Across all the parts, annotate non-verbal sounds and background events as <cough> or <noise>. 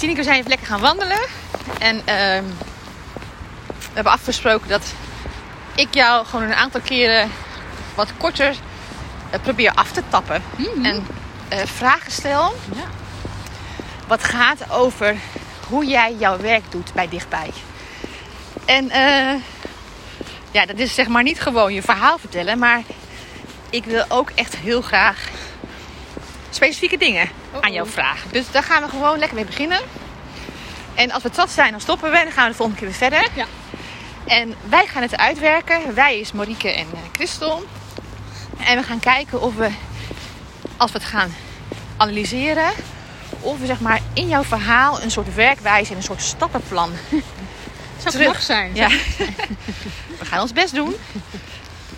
Tineke, zijn even lekker gaan wandelen. En ehm, we hebben afgesproken dat ik jou gewoon een aantal keren wat korter eh, probeer af te tappen. En eh, vragen stel. Ja. Wat gaat over hoe jij jouw werk doet bij dichtbij. En eh, ja, dat is zeg maar niet gewoon je verhaal vertellen. Maar ik wil ook echt heel graag specifieke dingen aan jou vragen. Dus daar gaan we gewoon lekker mee beginnen. En als we het zat zijn, dan stoppen we en dan gaan we de volgende keer weer verder. Ja. En wij gaan het uitwerken. Wij is Marieke en eh, Christel. En we gaan kijken of we, als we het gaan analyseren, of we zeg maar in jouw verhaal een soort werkwijze en een soort stappenplan. <laughs> Zou Terug. zijn. Ja. <laughs> we gaan ons best doen.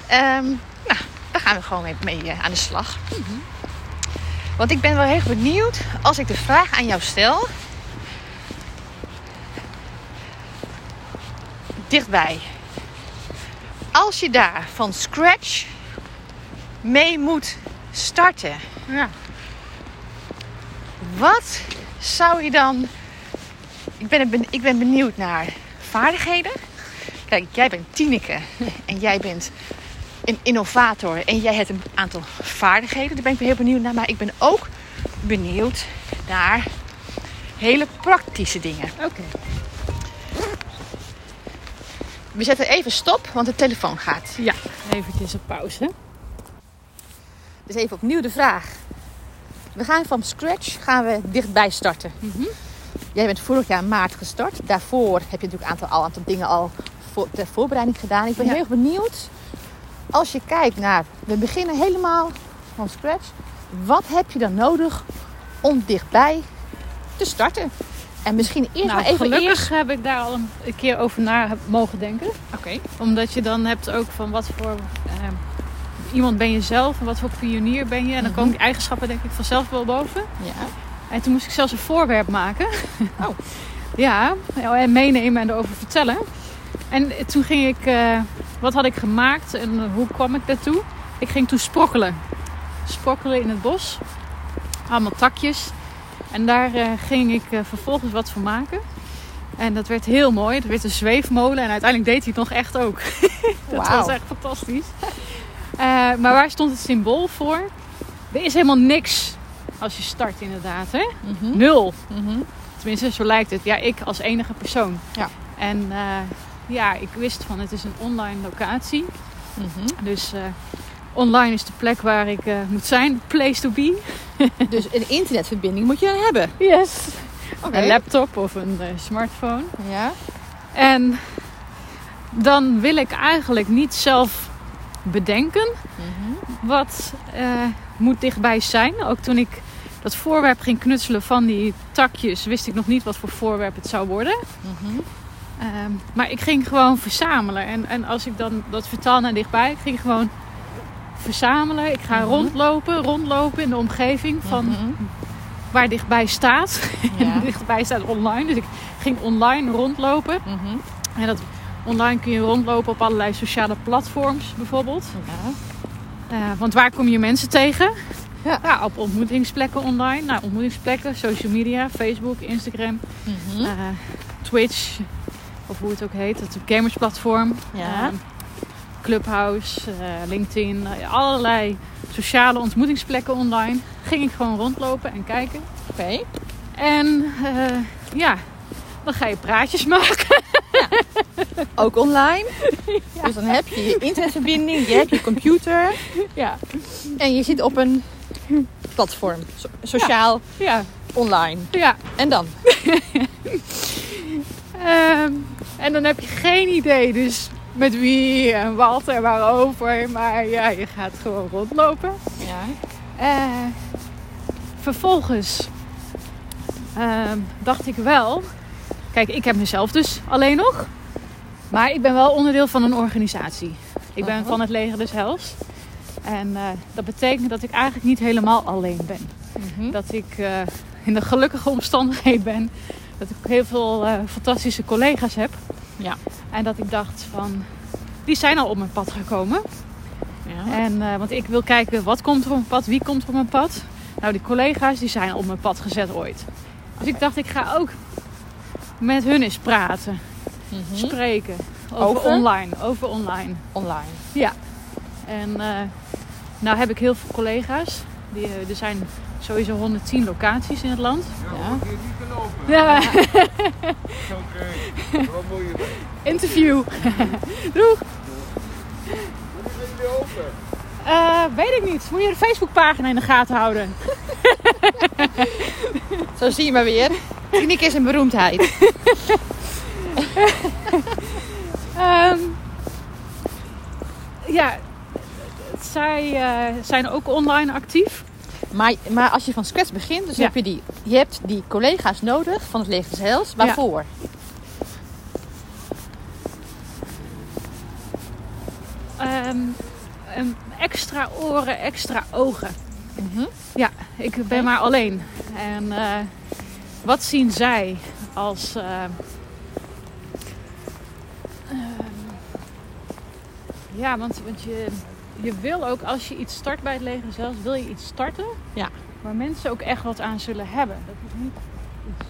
Ehm, nou, daar gaan we gewoon mee, mee eh, aan de slag. Want ik ben wel heel erg benieuwd als ik de vraag aan jou stel. Dichtbij. Als je daar van scratch mee moet starten. Ja. Wat zou je dan. Ik ben, ben- ik ben benieuwd naar vaardigheden. Kijk, jij bent Tineke <laughs> en jij bent een innovator en jij hebt een aantal vaardigheden. Daar ben ik heel benieuwd naar. Maar ik ben ook benieuwd naar hele praktische dingen. Oké. We zetten even stop, want de telefoon gaat. Ja, eventjes op pauze. Dus even opnieuw de vraag. We gaan van scratch gaan we dichtbij starten. Jij bent vorig jaar maart gestart. Daarvoor heb je natuurlijk een aantal, al een aantal dingen al voor, ter voorbereiding gedaan. Ik ben Ja. heel erg benieuwd. Als je kijkt naar, we beginnen helemaal van scratch. Wat heb je dan nodig om dichtbij te starten? En misschien eerst nou, maar even gelukkig eerst. heb ik daar al een, keer over na mogen denken. Oké. Omdat je dan hebt ook van wat voor eh, iemand ben je zelf en wat voor pionier ben je. En dan Mhm. komen die eigenschappen denk ik vanzelf wel boven. Ja. En toen moest ik zelfs een voorwerp maken. Oh. <laughs> ja, en meenemen en erover vertellen. En toen ging ik, eh, wat had ik gemaakt en hoe kwam ik daartoe? Ik ging toen sprokkelen. Sprokkelen in het bos. Allemaal takjes. En daar eh, ging ik eh, vervolgens wat van maken. En dat werd heel mooi. Het werd een zweefmolen. En uiteindelijk deed hij het nog echt ook. <laughs> dat was echt fantastisch. Eh, maar waar stond het symbool voor? Er is helemaal niks als je start inderdaad. Hè? Mhm. Nul. Mhm. Tenminste, zo lijkt het. Ja, ik als enige persoon. Ja. En ja, ik wist van het is een online locatie. Mhm. Dus eh, online is de plek waar ik eh, moet zijn. Place to be. <laughs> Dus een internetverbinding moet je dan hebben. Yes. Een laptop of een eh, smartphone. Ja. En dan wil ik eigenlijk niet zelf bedenken Mhm. wat eh, moet dichtbij zijn. Ook toen ik dat voorwerp ging knutselen van die takjes, wist ik nog niet wat voor voorwerp het zou worden. Mhm. Ehm, maar ik ging gewoon verzamelen. En, en als ik dan dat vertaal naar dichtbij, ik ging gewoon verzamelen. Ik ga Mhm. rondlopen, rondlopen in de omgeving van Mhm. waar dichtbij staat. <laughs> Ja. En dichtbij staat online. Dus ik ging online rondlopen. Mhm. En dat online kun je rondlopen op allerlei sociale platforms bijvoorbeeld. Ja. Eh, want waar kom je mensen tegen? Ja. op ontmoetingsplekken online. Nou, ontmoetingsplekken, social media, Facebook, Instagram, eh, Twitch. Of hoe het ook heet. Het gamersplatform. Ja. Eh, Clubhouse, eh, LinkedIn. eh, allerlei sociale ontmoetingsplekken online. Ging ik gewoon rondlopen en kijken. Oké. En ja, dan ga je praatjes <laughs> maken. Ook online. <laughs> Dus dan heb je je internetverbinding, je hebt je computer ja, en je zit op een platform. So- sociaal, ja, online. ja. En dan? <laughs> Ehm, en dan heb je geen idee dus met wie en wat en waarover. Maar ja, je gaat gewoon rondlopen. Ja. Eh, vervolgens ehm, dacht ik wel... Kijk, ik heb mezelf dus alleen nog. Maar ik ben wel onderdeel van een organisatie. Ik ben van het leger des Hels. En eh, dat betekent dat ik eigenlijk niet helemaal alleen ben. Mhm. Dat ik eh, in de gelukkige omstandigheid ben. Dat ik heel veel eh, fantastische collega's heb. Ja. En dat ik dacht van... Die zijn al op mijn pad gekomen. Ja. En, eh, want ik wil kijken wat komt er op mijn pad, wie komt er op mijn pad. Nou, die collega's die zijn op mijn pad gezet ooit. Dus ik dacht, ik ga ook met hun eens praten, spreken. Over, Over? online. Over online. Online. Ja. En eh, nou heb ik heel veel collega's. Die, er zijn sowieso 110 locaties in het land. Ja. Moet je niet te lopen. Ja, Oké. <laughs> Wat moet je mee? interview. <laughs> Doeg. Wanneer ben je weer open? Eh, weet ik niet. Moet je de Facebookpagina in de gaten houden? <laughs> Zo zie je maar weer. Tineke is een beroemdheid. Ehm, ja, zij eh, zijn ook online actief. Maar, maar als je van scratch begint, dus Ja. heb je die, je hebt die collega's nodig van het Leger des Heils. Waarvoor? Ehm, een extra oren, extra ogen. Mhm. Ja, ik ben maar alleen. En eh, wat zien zij als. eh, ehm, ja, want, want je, je wil ook als je iets start bij het leger zelfs, wil je iets starten Ja. waar mensen ook echt wat aan zullen hebben. Dat is niet iets.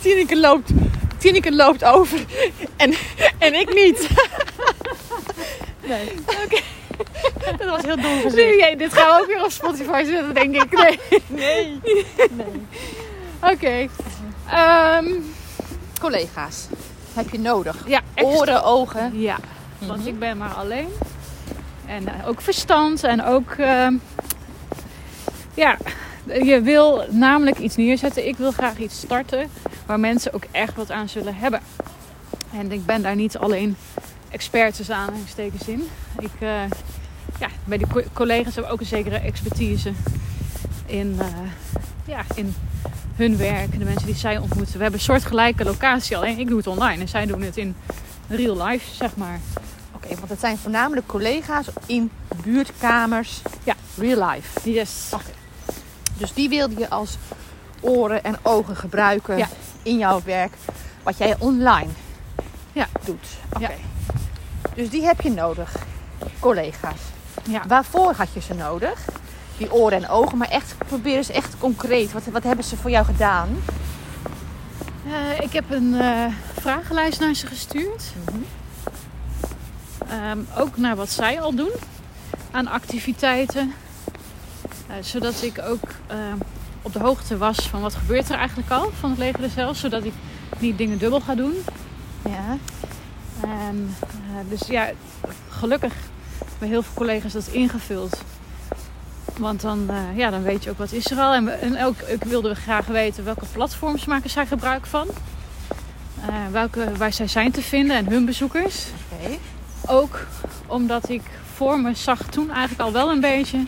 <laughs> Tineke loopt, Tineke loopt over en, en ik niet. <laughs> Nee. <laughs> Dat was heel dom gezegd. nee, dit gaan we ook weer op Spotify zetten, denk ik. Nee. Nee. Oké. Ehm, Collega's heb je nodig. ja, extra- Oren, ogen. Ja, want Mhm. ik ben maar alleen. En eh, ook verstand en ook... ehm, ja, je wil namelijk iets neerzetten. Ik wil graag iets starten waar mensen ook echt wat aan zullen hebben. En ik ben daar niet alleen expert tussen aanhalingstekens in. Ik, eh, ja, bij die co- collega's hebben ook een zekere expertise in, eh, ja, in hun werk. De mensen die zij ontmoeten. We hebben een soortgelijke locatie, alleen ik doe het online en zij doen het in real life, zeg maar. Oké, want het zijn voornamelijk collega's in buurtkamers. Ja. Real life. Yes. Dus die wilde je als oren en ogen gebruiken Ja. in jouw werk. Wat jij online Ja. doet. Oké. Ja. Dus die heb je nodig. Collega's. Ja. Waarvoor had je ze nodig? Die oren en ogen. Maar echt, probeer eens echt concreet. Wat, wat hebben ze voor jou gedaan? Eh, ik heb een eh, vragenlijst naar ze gestuurd. Ehm, ook naar wat zij al doen aan activiteiten. Eh, zodat ik ook op de hoogte was van wat gebeurt er eigenlijk al van het leger zelf. Zodat ik niet dingen dubbel ga doen. Ja. En, dus ja, gelukkig bij heel veel collega's dat ingevuld. Want dan, eh, ja, dan weet je ook wat is er al. En, we, en ook, ook wilden we graag weten welke platforms maken zij gebruik van. Eh, welke, waar zij zijn te vinden en hun bezoekers. Ook omdat ik voor me zag toen eigenlijk al wel een beetje...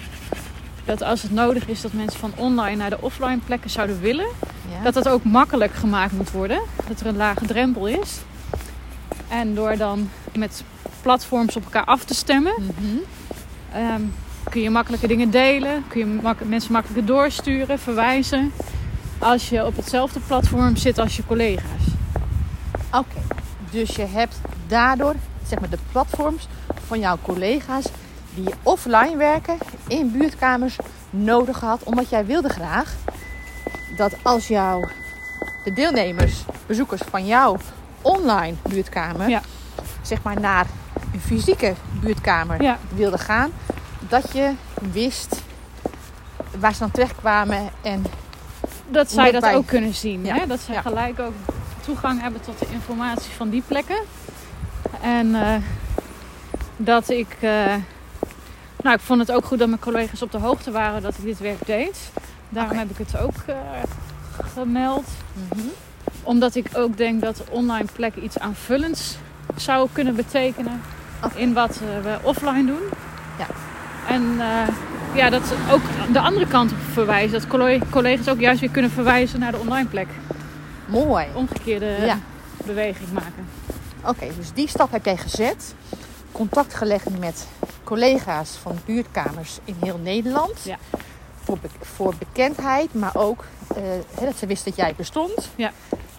dat als het nodig is dat mensen van online naar de offline plekken zouden willen... Ja. dat dat ook makkelijk gemaakt moet worden. Dat er een lage drempel is. En door dan met platforms op elkaar af te stemmen, Mhm. ehm, kun je makkelijke dingen delen. Kun je mak- mensen makkelijker doorsturen, verwijzen. Als je op hetzelfde platform zit als je collega's. Oké, dus je hebt daardoor zeg maar, de platforms van jouw collega's die offline werken in buurtkamers nodig gehad. Omdat jij wilde graag dat als jouw de deelnemers, bezoekers van jouw online buurtkamer, Ja. zeg maar naar een fysieke buurtkamer Ja. wilde gaan, dat je wist waar ze dan terechtkwamen en Dat zij dat ook kunnen zien. Ja. Hè? Dat zij Ja. gelijk ook toegang hebben tot de informatie van die plekken. En eh, dat ik... eh, nou, ik vond het ook goed dat mijn collega's op de hoogte waren dat ik dit werk deed. Daarom heb ik het ook eh, gemeld. Mhm. Omdat ik ook denk dat online plekken iets aanvullends zou kunnen betekenen in wat we offline doen. Ja. En eh, ja, dat ze ook de andere kant op verwijzen. Dat colle- collega's ook juist weer kunnen verwijzen naar de online plek. mooi. Omgekeerde Ja. beweging maken. Oké, dus die stap heb jij gezet. Contact gelegd met collega's van buurtkamers in heel Nederland. Ja. Voor, be- voor bekendheid, maar ook eh, dat ze wisten dat jij bestond. Ja.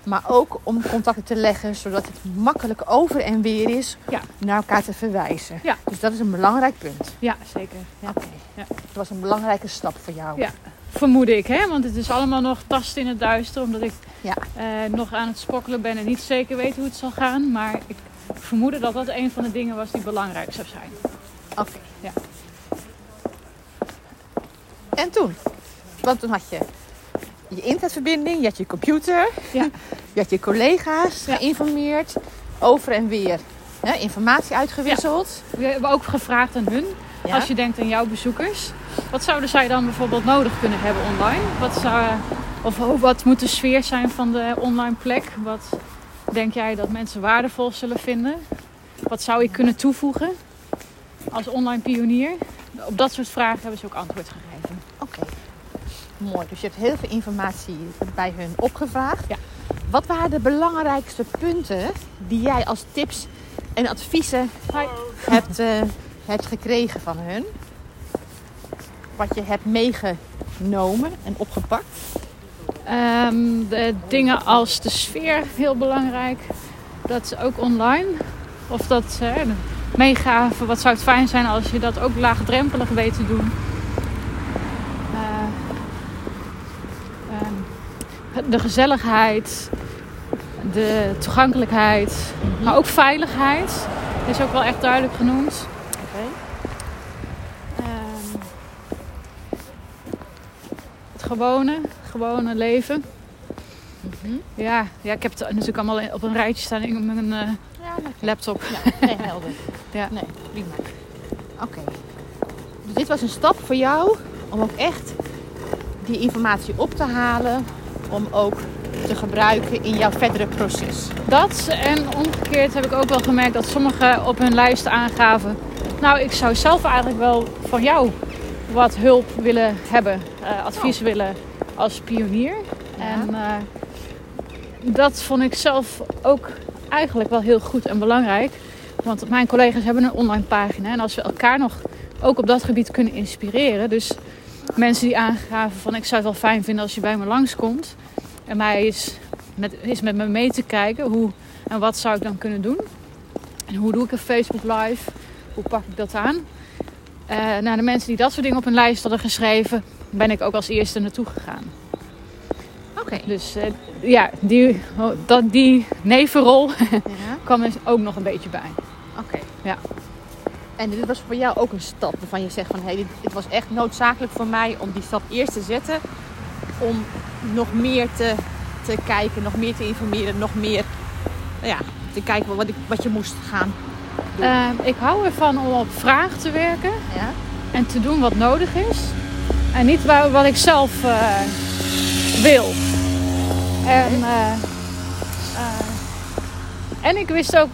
Maar ook om contacten te leggen, zodat het makkelijk over en weer is Ja. naar elkaar te verwijzen. Ja. Dus dat is een belangrijk punt. Ja, zeker. Ja. Oké. Ja. Dat was een belangrijke stap voor jou. Ja. Vermoed ik, hè? Want het is allemaal nog tast in het duister. Omdat ik Ja. eh, nog aan het sprokkelen ben en niet zeker weet hoe het zal gaan. Maar ik vermoedde dat dat een van de dingen was die belangrijk zou zijn. Oké. Ja. En toen? Want toen had je je internetverbinding, je had je computer, Ja. <laughs> je had je collega's geïnformeerd, over en weer hè, informatie uitgewisseld. We hebben ook gevraagd aan hun, als je denkt aan jouw bezoekers. Wat zouden zij dan bijvoorbeeld nodig kunnen hebben online? Wat, zou, of wat moet de sfeer zijn van de online plek? Wat denk jij dat mensen waardevol zullen vinden? Wat zou ik kunnen toevoegen als online pionier? Op dat soort vragen hebben ze ook antwoord gegeven. Oké. Mooi. Dus je hebt heel veel informatie bij hun opgevraagd. Ja. Wat waren de belangrijkste punten die jij als tips en adviezen Hi. hebt, eh, hebt gekregen van hun? Wat je hebt meegenomen en opgepakt? Ehm, de dingen als de sfeer heel belangrijk. Dat is ook online. Of dat hè, de meegaven. Wat zou het fijn zijn als je dat ook laagdrempelig weet te doen. Eh, ehm, de gezelligheid. De toegankelijkheid. Maar ook veiligheid. Is ook wel echt duidelijk genoemd. Oké. Ehm, het gewone, gewone leven. Mhm. Ja, ja, ik heb het natuurlijk allemaal op een rijtje staan in mijn eh, Ja, laptop. Ja, <laughs> nee, helder. Ja. Nee, prima. Oké. Dus dit was een stap voor jou om ook echt die informatie op te halen. Om ook te gebruiken in jouw verdere proces. Dat en omgekeerd heb ik ook wel gemerkt dat sommigen op hun lijst aangaven. Nou, ik zou zelf eigenlijk wel van jou wat hulp willen hebben, eh, advies willen als pionier. Ja. En eh, dat vond ik zelf ook eigenlijk wel heel goed en belangrijk. Want mijn collega's hebben een online pagina. En als we elkaar nog ook op dat gebied kunnen inspireren. Dus mensen die aangaven van ik zou het wel fijn vinden als je bij me langskomt. En mij is met, is met me mee te kijken hoe en wat zou ik dan kunnen doen. En hoe doe ik een Facebook live? Hoe pak ik dat aan? Eh nou, de mensen die dat soort dingen op een lijst hadden geschreven, ben ik ook als eerste naartoe gegaan. Oké. Dus eh, ja, die, oh, dat, die nevenrol <laughs> Ja. kwam er ook nog een beetje bij. Oké. Ja. En dit was voor jou ook een stap waarvan je zegt van hé, hey, dit, dit was echt noodzakelijk voor mij om die stap eerst te zetten. Om nog meer te, te kijken, nog meer te informeren, nog meer nou ja, te kijken wat, ik, wat je moest gaan doen. Eh, ik hou ervan om op vraag te werken ja? en te doen wat nodig is. En niet wa- wat ik zelf eh, wil. En, eh, eh, en ik wist ook,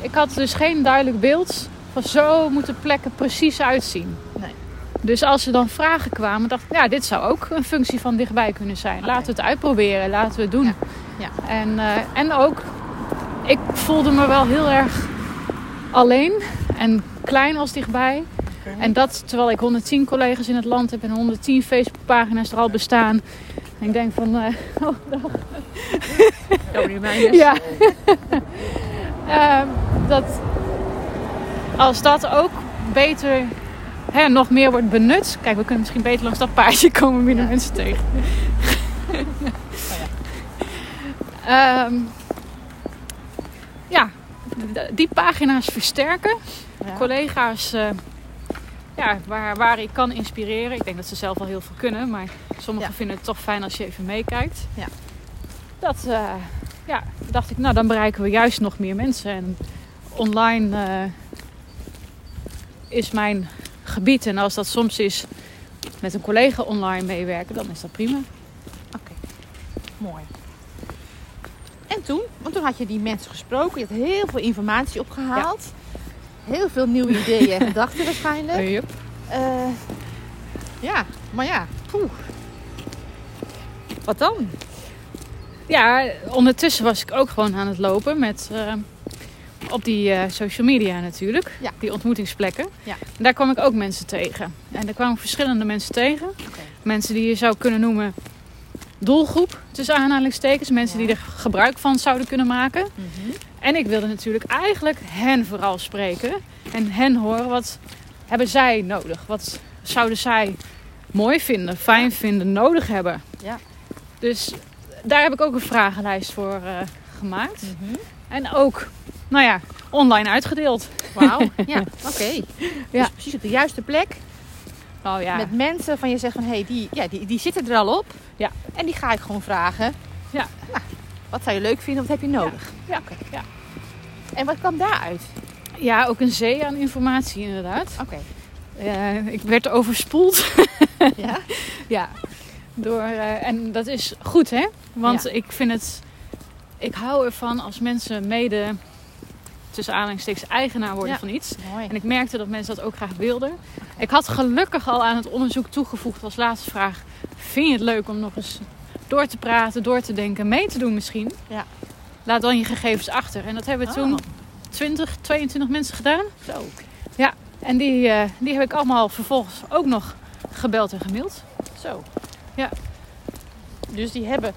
ik had dus geen duidelijk beeld van zo moeten plekken precies uitzien. Nee. Dus als er dan vragen kwamen, dacht ik, ja, dit zou ook een functie van dichtbij kunnen zijn. Laten we het uitproberen, laten we het doen. Ja. Ja. En, eh, en ook, ik voelde me wel heel erg alleen en klein als dichtbij. En dat terwijl ik 110 collega's in het land heb en 110 Facebookpagina's er al bestaan. En ik denk van, eh, <laughs> oh, <laughs> ja. <laughs> Ehm, dat als dat ook beter, hè, nog meer wordt benut. Kijk, we kunnen misschien beter langs dat paardje <laughs> komen minder Ja. mensen tegen. <laughs> Ehm, ja, d- die pagina's versterken. Ja. Collega's eh, ja, waar, waar ik kan inspireren. Ik denk dat ze zelf al heel veel kunnen, maar sommigen Ja. vinden het toch fijn als je even meekijkt. Ja. Dat, eh, ja, dacht ik, nou dan bereiken we juist nog meer mensen. En online eh, is mijn gebied. En als dat soms is met een collega online meewerken, dan is dat prima. Oké, mooi. En toen, want toen had je die mensen gesproken, je had heel veel informatie opgehaald. Heel veel nieuwe ideeën en gedachten waarschijnlijk. <laughs> Yep. Eh, ja, maar ja, poeh. Wat dan? Ja, ondertussen was ik ook gewoon aan het lopen met eh, op die eh, social media natuurlijk. Ja. Die ontmoetingsplekken. Ja. En daar kwam ik ook mensen tegen. En daar kwamen verschillende mensen tegen. Mensen die je zou kunnen noemen doelgroep, tussen aanhalingstekens. Mensen Ja. die er gebruik van zouden kunnen maken. Mhm. En ik wilde natuurlijk eigenlijk hen vooral spreken. En hen horen wat hebben zij nodig. Wat zouden zij mooi vinden, fijn vinden, nodig hebben. Ja. Dus daar heb ik ook een vragenlijst voor eh, gemaakt. Mhm. En ook, nou ja, online uitgedeeld. Wauw, <laughs> ja, oké. Ja. Dus precies op de juiste plek. Oh ja, Met mensen van je zegt van, hé, hey, die, ja, die, die zitten er al op. Ja. En die ga ik gewoon vragen. Ja. Nou, wat zou je leuk vinden, wat heb je nodig? ja, Oké. ja. En wat kwam daaruit? ja, ook een zee aan informatie inderdaad. Oké. Eh, ik werd overspoeld. Ja? <laughs> Ja, door, eh, en dat is goed hè. Want Ja. ik vind het, ik hou ervan als mensen mede, tussen aanhalingstekens, eigenaar worden Ja. van iets. Mooi. En ik merkte dat mensen dat ook graag wilden. Ik had gelukkig al aan het onderzoek toegevoegd als laatste vraag. Vind je het leuk om nog eens door te praten, door te denken, mee te doen misschien? Ja. Laat dan je gegevens achter. En dat hebben we Oh. toen 20, 22 mensen gedaan. Zo. En die, eh, die heb ik allemaal vervolgens ook nog gebeld en gemaild. Zo. Ja. Dus die hebben,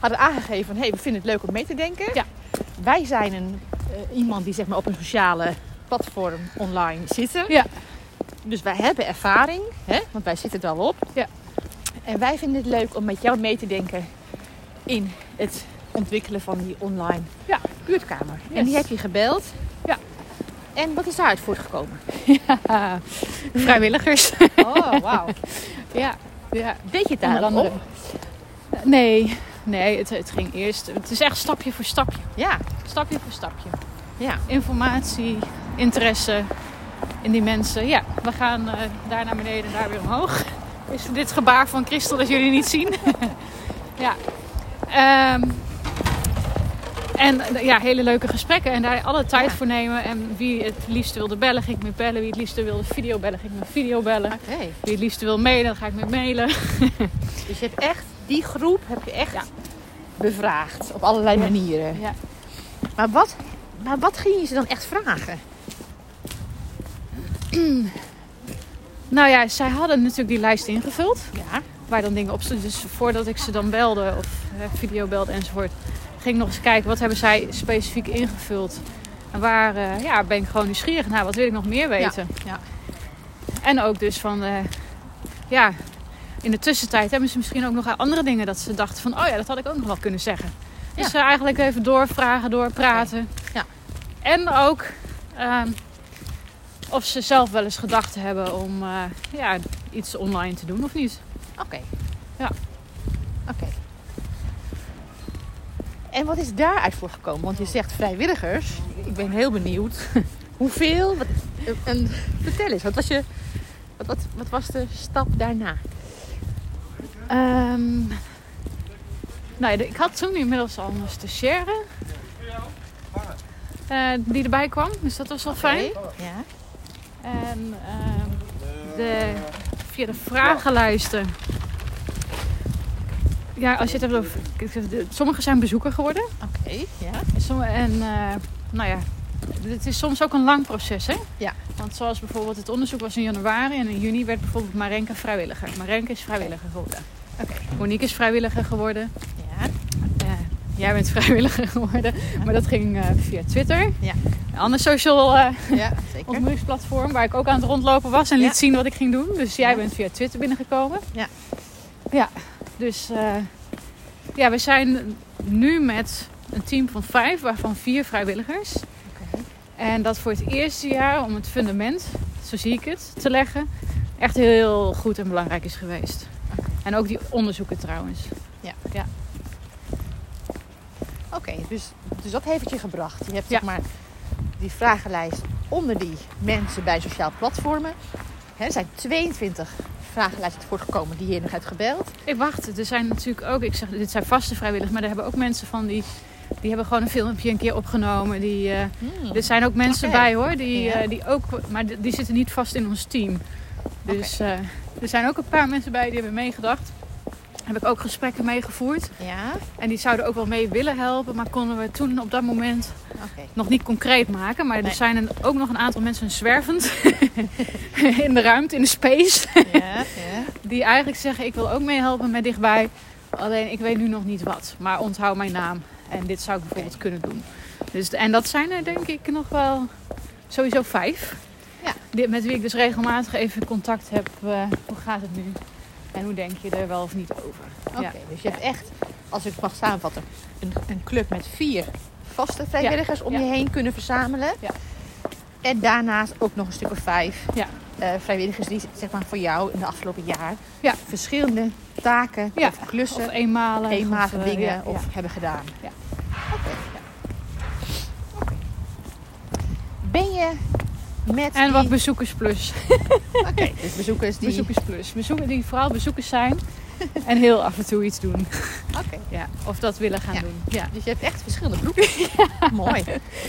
hadden aangegeven van, hé, hey, we vinden het leuk om mee te denken. Ja. Wij zijn een, iemand die zeg maar op een sociale platform online zitten. Ja. Dus wij hebben ervaring, hè? want wij zitten er al op. Ja. En wij vinden het leuk om met jou mee te denken in het ontwikkelen van die online Ja. buurtkamer. En die heb je gebeld. Ja. En wat is daaruit voortgekomen? Ah, vrijwilligers. Oh, wauw. ja, ja. Deed je het daar op? Nee, nee het, het ging eerst. Het is echt stapje voor stapje. Ja. Stapje voor stapje. Ja. Informatie, interesse in die mensen. Ja, we gaan eh, daar naar beneden en daar weer omhoog. Is dit gebaar van Christel dat jullie niet zien? <laughs> ja. Ehm, en eh, ja, hele leuke gesprekken. En daar alle tijd Ja. voor nemen. En wie het liefst wilde bellen, ging ik mee bellen. Wie het liefst wilde video bellen, ging ik met video bellen. Oké. Wie het liefst wil mailen, dan ga ik met mailen. <laughs> Dus je hebt echt, die groep heb je echt Ja. bevraagd op allerlei manieren. Ja. Maar, wat, maar wat ging je ze dan echt vragen? <clears throat> Nou ja, zij hadden natuurlijk die lijst ingevuld. Ja. Waar dan dingen op stonden. Dus voordat ik ze dan belde of eh, video belde enzovoort. Ging ik nog eens kijken wat hebben zij specifiek ingevuld. En waar eh, ja, ben ik gewoon nieuwsgierig naar. Wat wil ik nog meer weten? ja. En ook dus van... eh, ja, in de tussentijd hebben ze misschien ook nog andere dingen dat ze dachten van... Oh ja, dat had ik ook nog wel kunnen zeggen. Ja. Dus eh, eigenlijk even doorvragen, doorpraten. Ja. En ook... ehm, of ze zelf wel eens gedacht hebben om eh, ja, iets online te doen of niet. Oké. Ja. Oké. En wat is daaruit voor gekomen? Want je zegt vrijwilligers. Ik ben heel benieuwd. <laughs> Hoeveel? Wat, en, vertel eens, wat was, je, wat, wat, wat was de stap daarna? Ehm, nou ik had toen inmiddels al een stagiaire eh, die erbij kwam. Dus dat was wel fijn. Ja. En ehm, de, via de vragenlijsten. Ja, als je het hebt over. Sommigen zijn bezoeker geworden. Oké. Ja. En, en eh, nou ja, het is soms ook een lang proces, hè? Ja. Want zoals bijvoorbeeld het onderzoek was in januari en in juni werd bijvoorbeeld Marenke vrijwilliger. Marenke is vrijwilliger geworden. Oké. Monique is vrijwilliger geworden. Ja. Eh, jij bent vrijwilliger geworden, maar dat ging eh, via Twitter. Ja. Een ander social eh, Ja, ontmoetingsplatform waar ik ook aan het rondlopen was en liet zien wat ik ging doen. Dus jij bent via Twitter binnengekomen. Ja. Ja, dus ja, we zijn nu met een team van vijf, waarvan vier vrijwilligers. Oké. En dat voor het eerste jaar om het fundament, zo zie ik het, te leggen, echt heel goed en belangrijk is geweest. En ook die onderzoeken trouwens. Ja. ja. Oké, dus, dus dat heeft het je gebracht. Je hebt Ja. zeg maar die vragenlijst onder die mensen bij sociaal platformen. Er zijn 22 vragenlijsten voortgekomen die je nog hebt gebeld. Ik wacht, er zijn natuurlijk ook, ik zeg, dit zijn vaste vrijwilligers, maar er hebben ook mensen van die, die hebben gewoon een filmpje een keer opgenomen. Die, eh, er zijn ook mensen bij hoor, die, Ja. eh, die ook, maar die, die zitten niet vast in ons team. Dus eh, er zijn ook een paar mensen bij die hebben meegedacht. Heb ik ook gesprekken meegevoerd. Ja, En die zouden ook wel mee willen helpen, maar konden we toen op dat moment nog niet concreet maken. Maar Nee. er zijn ook nog een aantal mensen zwervend <laughs> in de ruimte, in de space. Ja, ja. <laughs> Die eigenlijk zeggen, ik wil ook meehelpen met dichtbij. Alleen ik weet nu nog niet wat. Maar onthoud mijn naam. En dit zou ik bijvoorbeeld kunnen doen. Dus, en dat zijn er denk ik nog wel sowieso vijf. Ja. Met wie ik dus regelmatig even contact heb. eh, hoe gaat het nu? En hoe denk je er wel of niet over? Oké, Ja. dus je hebt echt, als ik het mag samenvatten, een, een club met vier vaste vrijwilligers om je heen kunnen verzamelen. Ja. En daarnaast ook nog een stuk of vijf Ja. eh, vrijwilligers die zeg maar, voor jou in de afgelopen jaar Ja. verschillende taken Ja. of klussen, Of eenmalig. eenmalige of, eh, dingen ja, of hebben gedaan. Oké. Ben je met En die... wat bezoekersplus. <laughs> Oké, <laughs> dus bezoekers die... Bezoekersplus. Bezoekers die vooral bezoekers zijn. en heel af en toe iets doen. <laughs> Oké. Ja. Of dat willen gaan Ja. doen. Ja. Dus je hebt echt verschillende groepen. Mooi.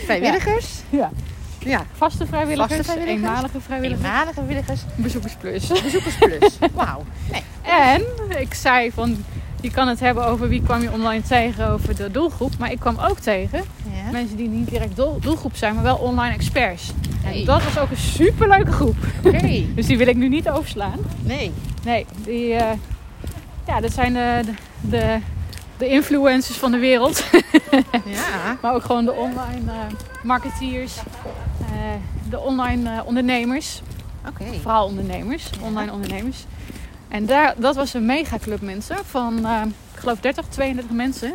Vrijwilligers. ja. Ja. Vaste vrijwilligers, Vaste vrijwilligers. eenmalige vrijwilligers, Eenmalige vrijwilligers. bezoekersplus. Bezoekersplus. Wauw. Nee. En ik zei van, je kan het hebben over wie kwam je online tegen over de doelgroep. Maar ik kwam ook tegen. Mensen die niet direct doel- doelgroep zijn, maar wel online experts. Hey. En dat was ook een superleuke groep. Oké. <laughs> Dus die wil ik nu niet overslaan. Nee. Nee, die, eh, ja, dat zijn de, de, de, influencers van de wereld. Ja. <laughs> Maar ook gewoon de online eh, marketeers, eh, de online ondernemers. Oké. Vooral ondernemers, online ondernemers. En daar, dat was een megaclub mensen van, ik geloof 30, 32 mensen.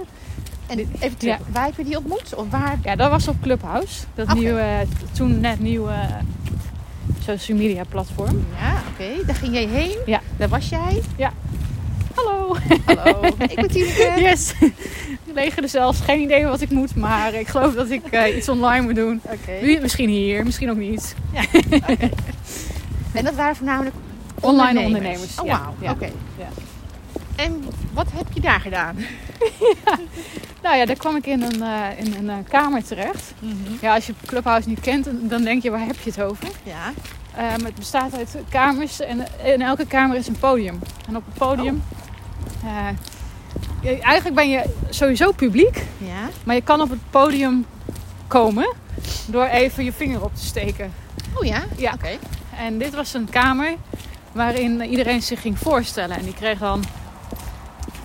En even terug. Ja. Waar heb je die ontmoet? Of waar? Ja, dat was op Clubhouse. Dat nieuwe, toen net nieuwe eh, social media platform. Ja, oké. Daar ging jij heen. Ja. Daar was jij. Hallo! Hallo. ik ben Tineke. <laughs> Yes! <laughs> Leger er zelfs geen idee wat ik moet, maar ik geloof dat ik eh, iets online moet doen. Oké. Wie- Misschien hier, misschien ook niet. <laughs> En dat waren voornamelijk Online ondernemers. Oh, ja. wauw. Ja. Oké. Ja. En wat heb je daar gedaan? <laughs> Nou ja, daar kwam ik in een, eh, in een eh, kamer terecht. Ja, als je Clubhouse niet kent, dan- denk je, waar heb je het over? Ja. Ehm, het bestaat uit kamers en in elke kamer is een podium. En op het podium... eh, je- eigenlijk ben je sowieso publiek, Ja. maar je kan op het podium komen door even je vinger op te steken. Oh ja? Ja. Oké. En dit was een kamer waarin iedereen zich ging voorstellen. En die kreeg dan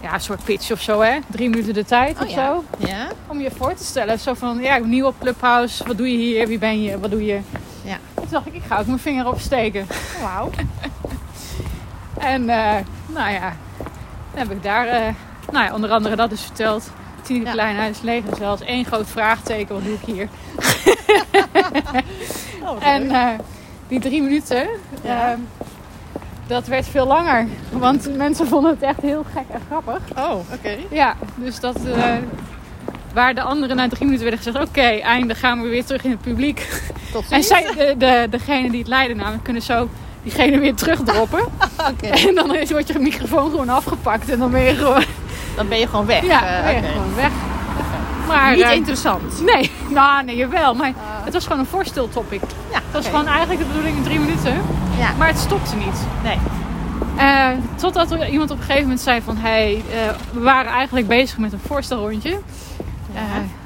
ja, een soort pitch of zo, hè? Drie minuten de tijd Oh of ja. zo. Ja. Om je voor te stellen. Zo van, ja, ik ben nieuw op Clubhouse. Wat doe je hier? Wie ben je? Wat doe je? Ja. Toen dacht ik, ik ga ook mijn vinger opsteken. Oh, Wauw. <laughs> En eh, nou ja, dan heb ik daar eh, nou ja, onder andere dat dus verteld. Tien Ja. Kleinhuis, leger zelfs. één groot vraagteken. Wat doe ik hier? <laughs> Oh, <laughs> En eh, die drie minuten, Ja. Dat werd veel langer. Want mensen vonden het echt heel gek en grappig. oh, oké. Ja, dus dat... eh, waar de anderen na drie minuten werden gezegd... Oké, einde, gaan we weer terug in het publiek. Tot En zij, de, de, degene die het leiden namelijk kunnen zo diegene weer terugdroppen. <laughs> Oké. En dan is- wordt je microfoon gewoon afgepakt. En dan ben je gewoon, Dan ben je gewoon weg. ja, Eh, ben je gewoon weg. Maar, Niet eh, interessant. Nee, <laughs> nou nee, jawel. Maar het was gewoon een voorsteltopic. Ja, Het was gewoon eigenlijk de bedoeling in drie minuten. Ja. Maar het stopte niet. Nee. Eh, totdat er iemand op een gegeven moment zei van... Hey, eh, we waren eigenlijk bezig met een voorstelrondje. Ja. Eh,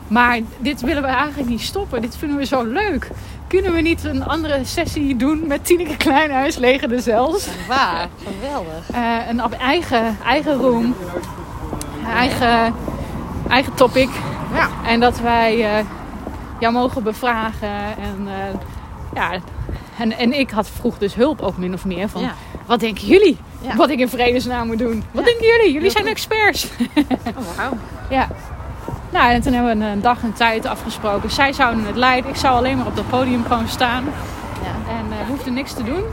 maar dit willen we eigenlijk niet stoppen. Dit vinden we zo leuk. Kunnen we niet een andere sessie doen met Tineke Kleinhuis, Leger de Zels? Waar? Geweldig. Een eigen, eigen room. Eigen, eigen topic. Ja. En dat wij jou mogen bevragen. En, eh, ja, en, en ik had vroeg dus hulp ook min of meer. Van, Ja. Wat denken jullie? Ja. Wat ik in vredesnaam moet doen? Wat denken jullie? Jullie zijn experts. Oh, wauw. <laughs> Ja. Nou, en toen hebben we een dag en tijd afgesproken. Zij zouden het leiden. Ik zou alleen maar op dat podium gewoon staan. Ja. En eh, we hoefden niks te doen.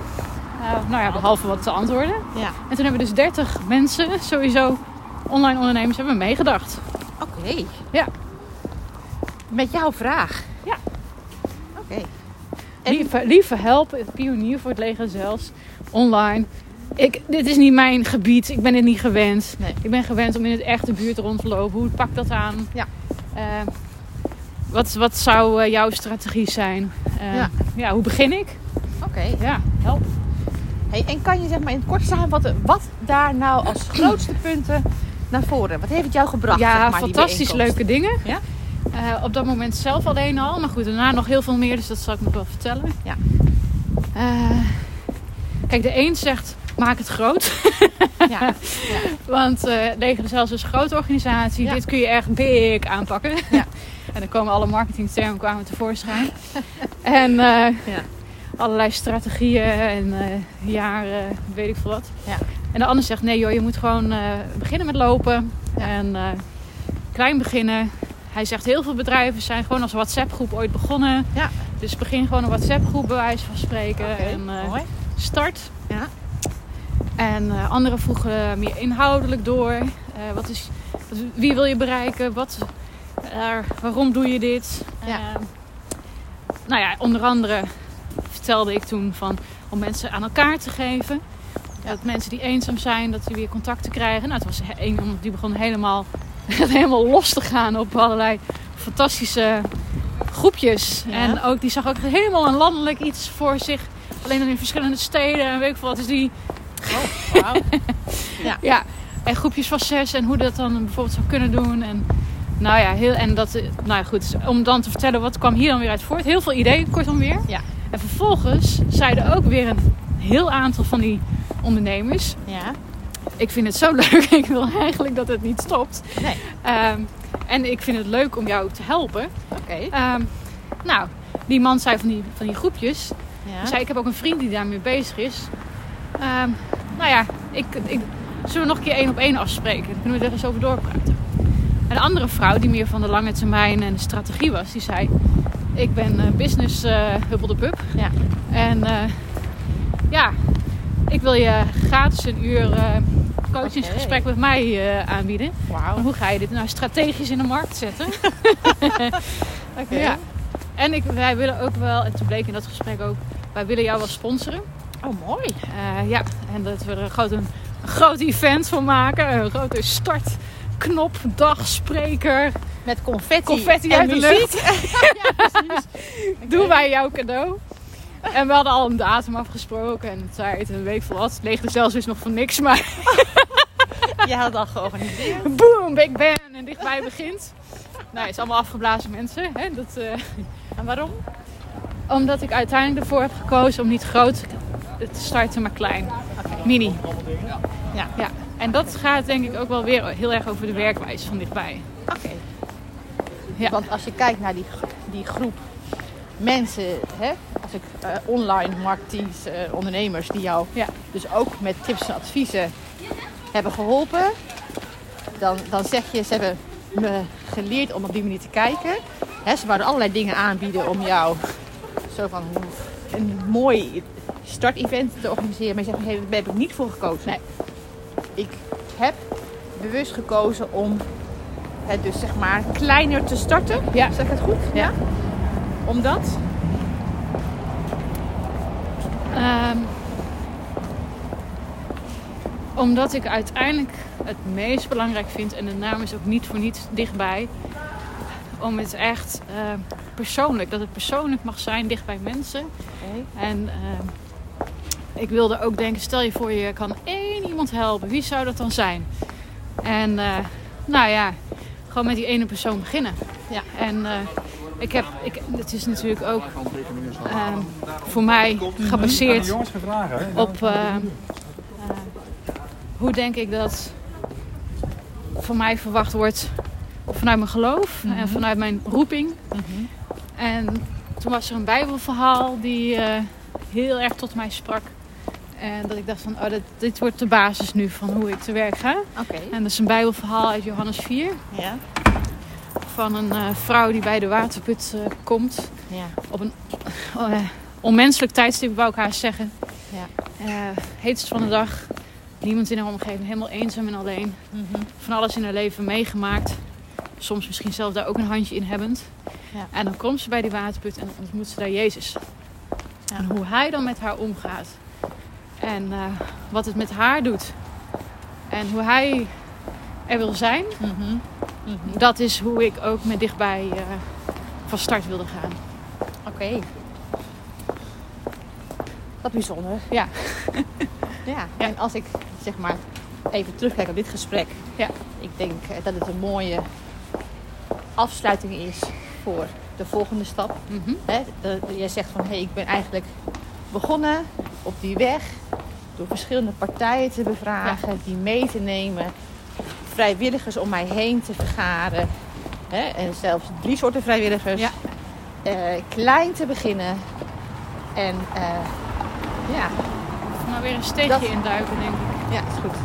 Eh, nou ja, behalve wat te antwoorden. Ja. En toen hebben we dus 30 mensen, sowieso online ondernemers, hebben meegedacht. Oké. Ja. Met jouw vraag. Ja. Oké. En- Lieve, lieve help, pionier voor het leger zelfs, online. Ik, dit is niet mijn gebied, ik ben het niet gewend. Nee. Ik ben gewend om in het echte buurt rond te lopen. Hoe pak dat aan? Ja. Eh, wat, wat zou eh, jouw strategie zijn? Eh, Ja. ja, hoe begin ik? Oké. Ja, help. Hey, en kan je zeg maar in het kort samenvatten wat daar nou als grootste punten naar voren? Wat heeft het jou gebracht? Ja, zeg maar, fantastisch leuke dingen. Ja? Eh, op dat moment zelf alleen al. Maar goed, daarna nog heel veel meer. Dus dat zal ik nog wel vertellen. Ja. Eh, kijk, de een zegt maak het groot. Ja. <laughs> Want eh Leger zelfs is een grote organisatie. Ja. Dit kun je echt big aanpakken. Ja. <laughs> en dan komen alle marketingtermen kwamen tevoorschijn. <laughs> en Ja. allerlei strategieën en jaren, weet ik veel wat. Ja. En de ander zegt, nee joh, je moet gewoon beginnen met lopen. En klein beginnen. Hij zegt, heel veel bedrijven zijn gewoon als WhatsApp groep ooit begonnen. Ja. Dus begin gewoon een WhatsApp groep bij wijze van spreken. En eh, mooi. start. Ja. En eh, anderen vroegen meer inhoudelijk door. Eh, wat is, wie wil je bereiken? Wat, waarom doe je dit? Ja. Nou ja, onder andere vertelde ik toen van om mensen aan elkaar te geven. Dat mensen die eenzaam zijn, dat die weer contacten krijgen. Nou, het was een die begon helemaal, <laughs> helemaal los te gaan op allerlei fantastische groepjes. Ja. En ook, die zag ook helemaal een landelijk iets voor zich. Alleen dan in verschillende steden en weet ik veel wat. Dus die, Oh, wauw. <laughs> ja, en groepjes van zes en hoe dat dan bijvoorbeeld zou kunnen doen. En nou ja, heel, en dat, nou ja, goed, om dan te vertellen wat kwam hier dan weer uit voort. Heel veel ideeën, kortom weer. Ja. En vervolgens zeiden ook weer een heel aantal van die ondernemers. Ja. Ik vind het zo <laughs> leuk, ik wil eigenlijk dat het niet stopt. Nee. Ehm, en ik vind het leuk om jou te helpen. Oké. Ehm, nou, die man zei van die, van die groepjes. Ja. Zei, ik heb ook een vriend die daarmee bezig is. Ehm, nou ja, ik, ik, zullen we nog een keer één op één afspreken? Dan kunnen we er eens over doorpraten. En de andere vrouw, die meer van de lange termijn en de strategie was, die zei... Ik ben eh, business eh hubbel de pub. Ja. En eh, ja, ik wil je gratis een uur eh, coachingsgesprek met mij eh, aanbieden. Maar hoe ga je dit nou strategisch in de markt zetten? <laughs> Ja. En ik, wij willen ook wel, en toen bleek in dat gesprek ook, wij willen jou wel sponsoren. Oh, mooi. Eh, ja, en dat we er een groot, een, een groot event van maken. Een grote startknop, dagspreker. Met confetti, Confetti en uit de muziek. lucht. <laughs> <laughs> Doen wij jouw cadeau. <laughs> En we hadden al een datum afgesproken en een tijd en weet ik veel wat. Het leegde zelfs dus nog van niks, maar <laughs> Je had al georganiseerd. boom, Big Ben en dichtbij begint. Nou, het is allemaal afgeblazen mensen. Hè? Dat, eh, En waarom? omdat ik uiteindelijk ervoor heb gekozen om niet groot te starten, maar klein. Mini. Ja. Ja. En dat gaat denk ik ook wel weer heel erg over de werkwijze van dichtbij. Oké. Ja. Want als je kijkt naar die, die groep mensen, hè, als ik eh, online marketeers, eh, ondernemers die jou Ja. dus ook met tips en adviezen hebben geholpen, dan, dan zeg je, ze hebben me geleerd om op die manier te kijken. Hè, ze wouden allerlei dingen aanbieden om jou zo van een mooi startevent te organiseren. Maar je zegt, hey, daar heb ik niet voor gekozen. Nee. Ik heb bewust gekozen om het dus zeg maar kleiner te starten. Ja. Zeg ik het goed? Ja. Omdat? Ehm, omdat ik uiteindelijk het meest belangrijk vind, en de naam is ook niet voor niets dichtbij, om het echt eh, persoonlijk, dat het persoonlijk mag zijn dicht bij mensen. En ehm, ik wilde ook denken, stel je voor je kan één iemand helpen, wie zou dat dan zijn? En eh, nou ja, gewoon met die ene persoon beginnen. Ja. En eh, ik heb, ik, het is natuurlijk ook ehm, voor mij gebaseerd op eh, hoe denk ik dat van mij verwacht wordt vanuit mijn geloof en vanuit mijn roeping. En toen was er een Bijbelverhaal die eh, heel erg tot mij sprak. En dat ik dacht van, oh, dat, dit wordt de basis nu van hoe ik te werk ga. Oké. En dat is een Bijbelverhaal uit Johannes 4 Ja. Van een eh, vrouw die bij de waterput eh, komt. Ja. Op een eh, onmenselijk tijdstip, wou ik haar zeggen. Ja. Heetst van de dag. Niemand in haar omgeving, helemaal eenzaam en alleen. Mhm. Van alles in haar leven meegemaakt. Soms misschien zelf daar ook een handje in hebbend. Ja. En dan komt ze bij die waterput en ontmoet ze daar Jezus. Ja. En hoe hij dan met haar omgaat. En wat het met haar doet. En hoe hij er wil zijn. Mhm. Dat is hoe ik ook met dichtbij eh, van start wilde gaan. Oké. Wat bijzonder. <laughs> Ja. Ja. En als ik zeg maar even terugkijk op dit gesprek. Ja. Ik denk eh, dat het een mooie afsluiting is voor de volgende stap. De- de- jij zegt van hé, hey, ik ben eigenlijk begonnen op die weg. door verschillende partijen te bevragen, die mee te nemen, vrijwilligers om mij heen te vergaren. Hè? En zelfs drie soorten vrijwilligers. Ja. Eh, klein te beginnen. En eh, ja, Maar weer een steekje Dat- induiken, denk ik. ja, is goed.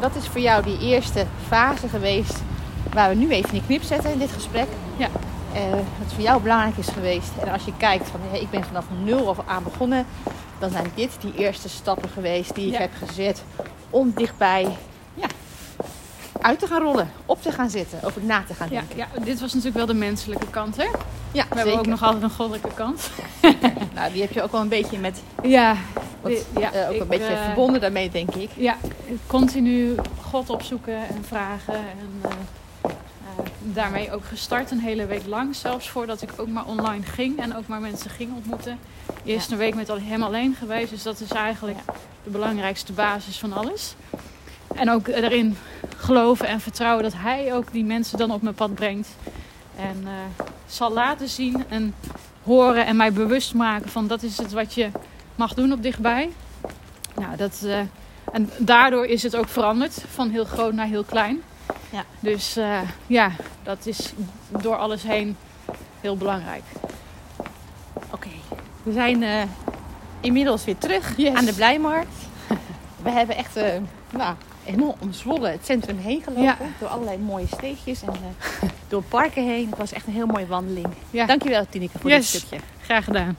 Dat is voor jou die eerste fase geweest waar we nu even in die knip zetten in dit gesprek. Ja. Eh, wat voor jou belangrijk is geweest. En als je kijkt van hé, ik ben vanaf nul af aan begonnen, dan zijn dit die eerste stappen geweest die ik heb gezet om dichtbij uit te gaan rollen, op te gaan zitten, over na te gaan denken. ja, dit was natuurlijk wel de menselijke kant, hè? Ja, We hebben ook nog altijd een goddelijke kant. <laughs> Nou, die heb je ook wel een beetje met Ja, wat, ja eh, ook ik, een beetje eh, verbonden daarmee, denk ik. Ja, continu God opzoeken en vragen. En eh, daarmee ook gestart een hele week lang. Zelfs voordat ik ook maar online ging en ook maar mensen ging ontmoeten. Eerst Ja. een week met hem alleen geweest. Dus dat is eigenlijk de belangrijkste basis van alles. En ook erin geloven en vertrouwen dat hij ook die mensen dan op mijn pad brengt. En eh, zal laten zien en horen en mij bewust maken van dat is het wat je mag doen op dichtbij. Nou, dat, eh, en daardoor is het ook veranderd van heel groot naar heel klein. Ja. Dus eh, ja, dat is door alles heen heel belangrijk. Oké, we zijn inmiddels weer terug Yes. aan de Blijmarkt. we hebben echt eh, nou, helemaal omzwollen het centrum heen gelopen. Ja. Door allerlei mooie steegjes en eh, door parken heen. Het was echt een heel mooie wandeling. Ja. Dankjewel Tineke voor Yes. dit stukje. Graag gedaan.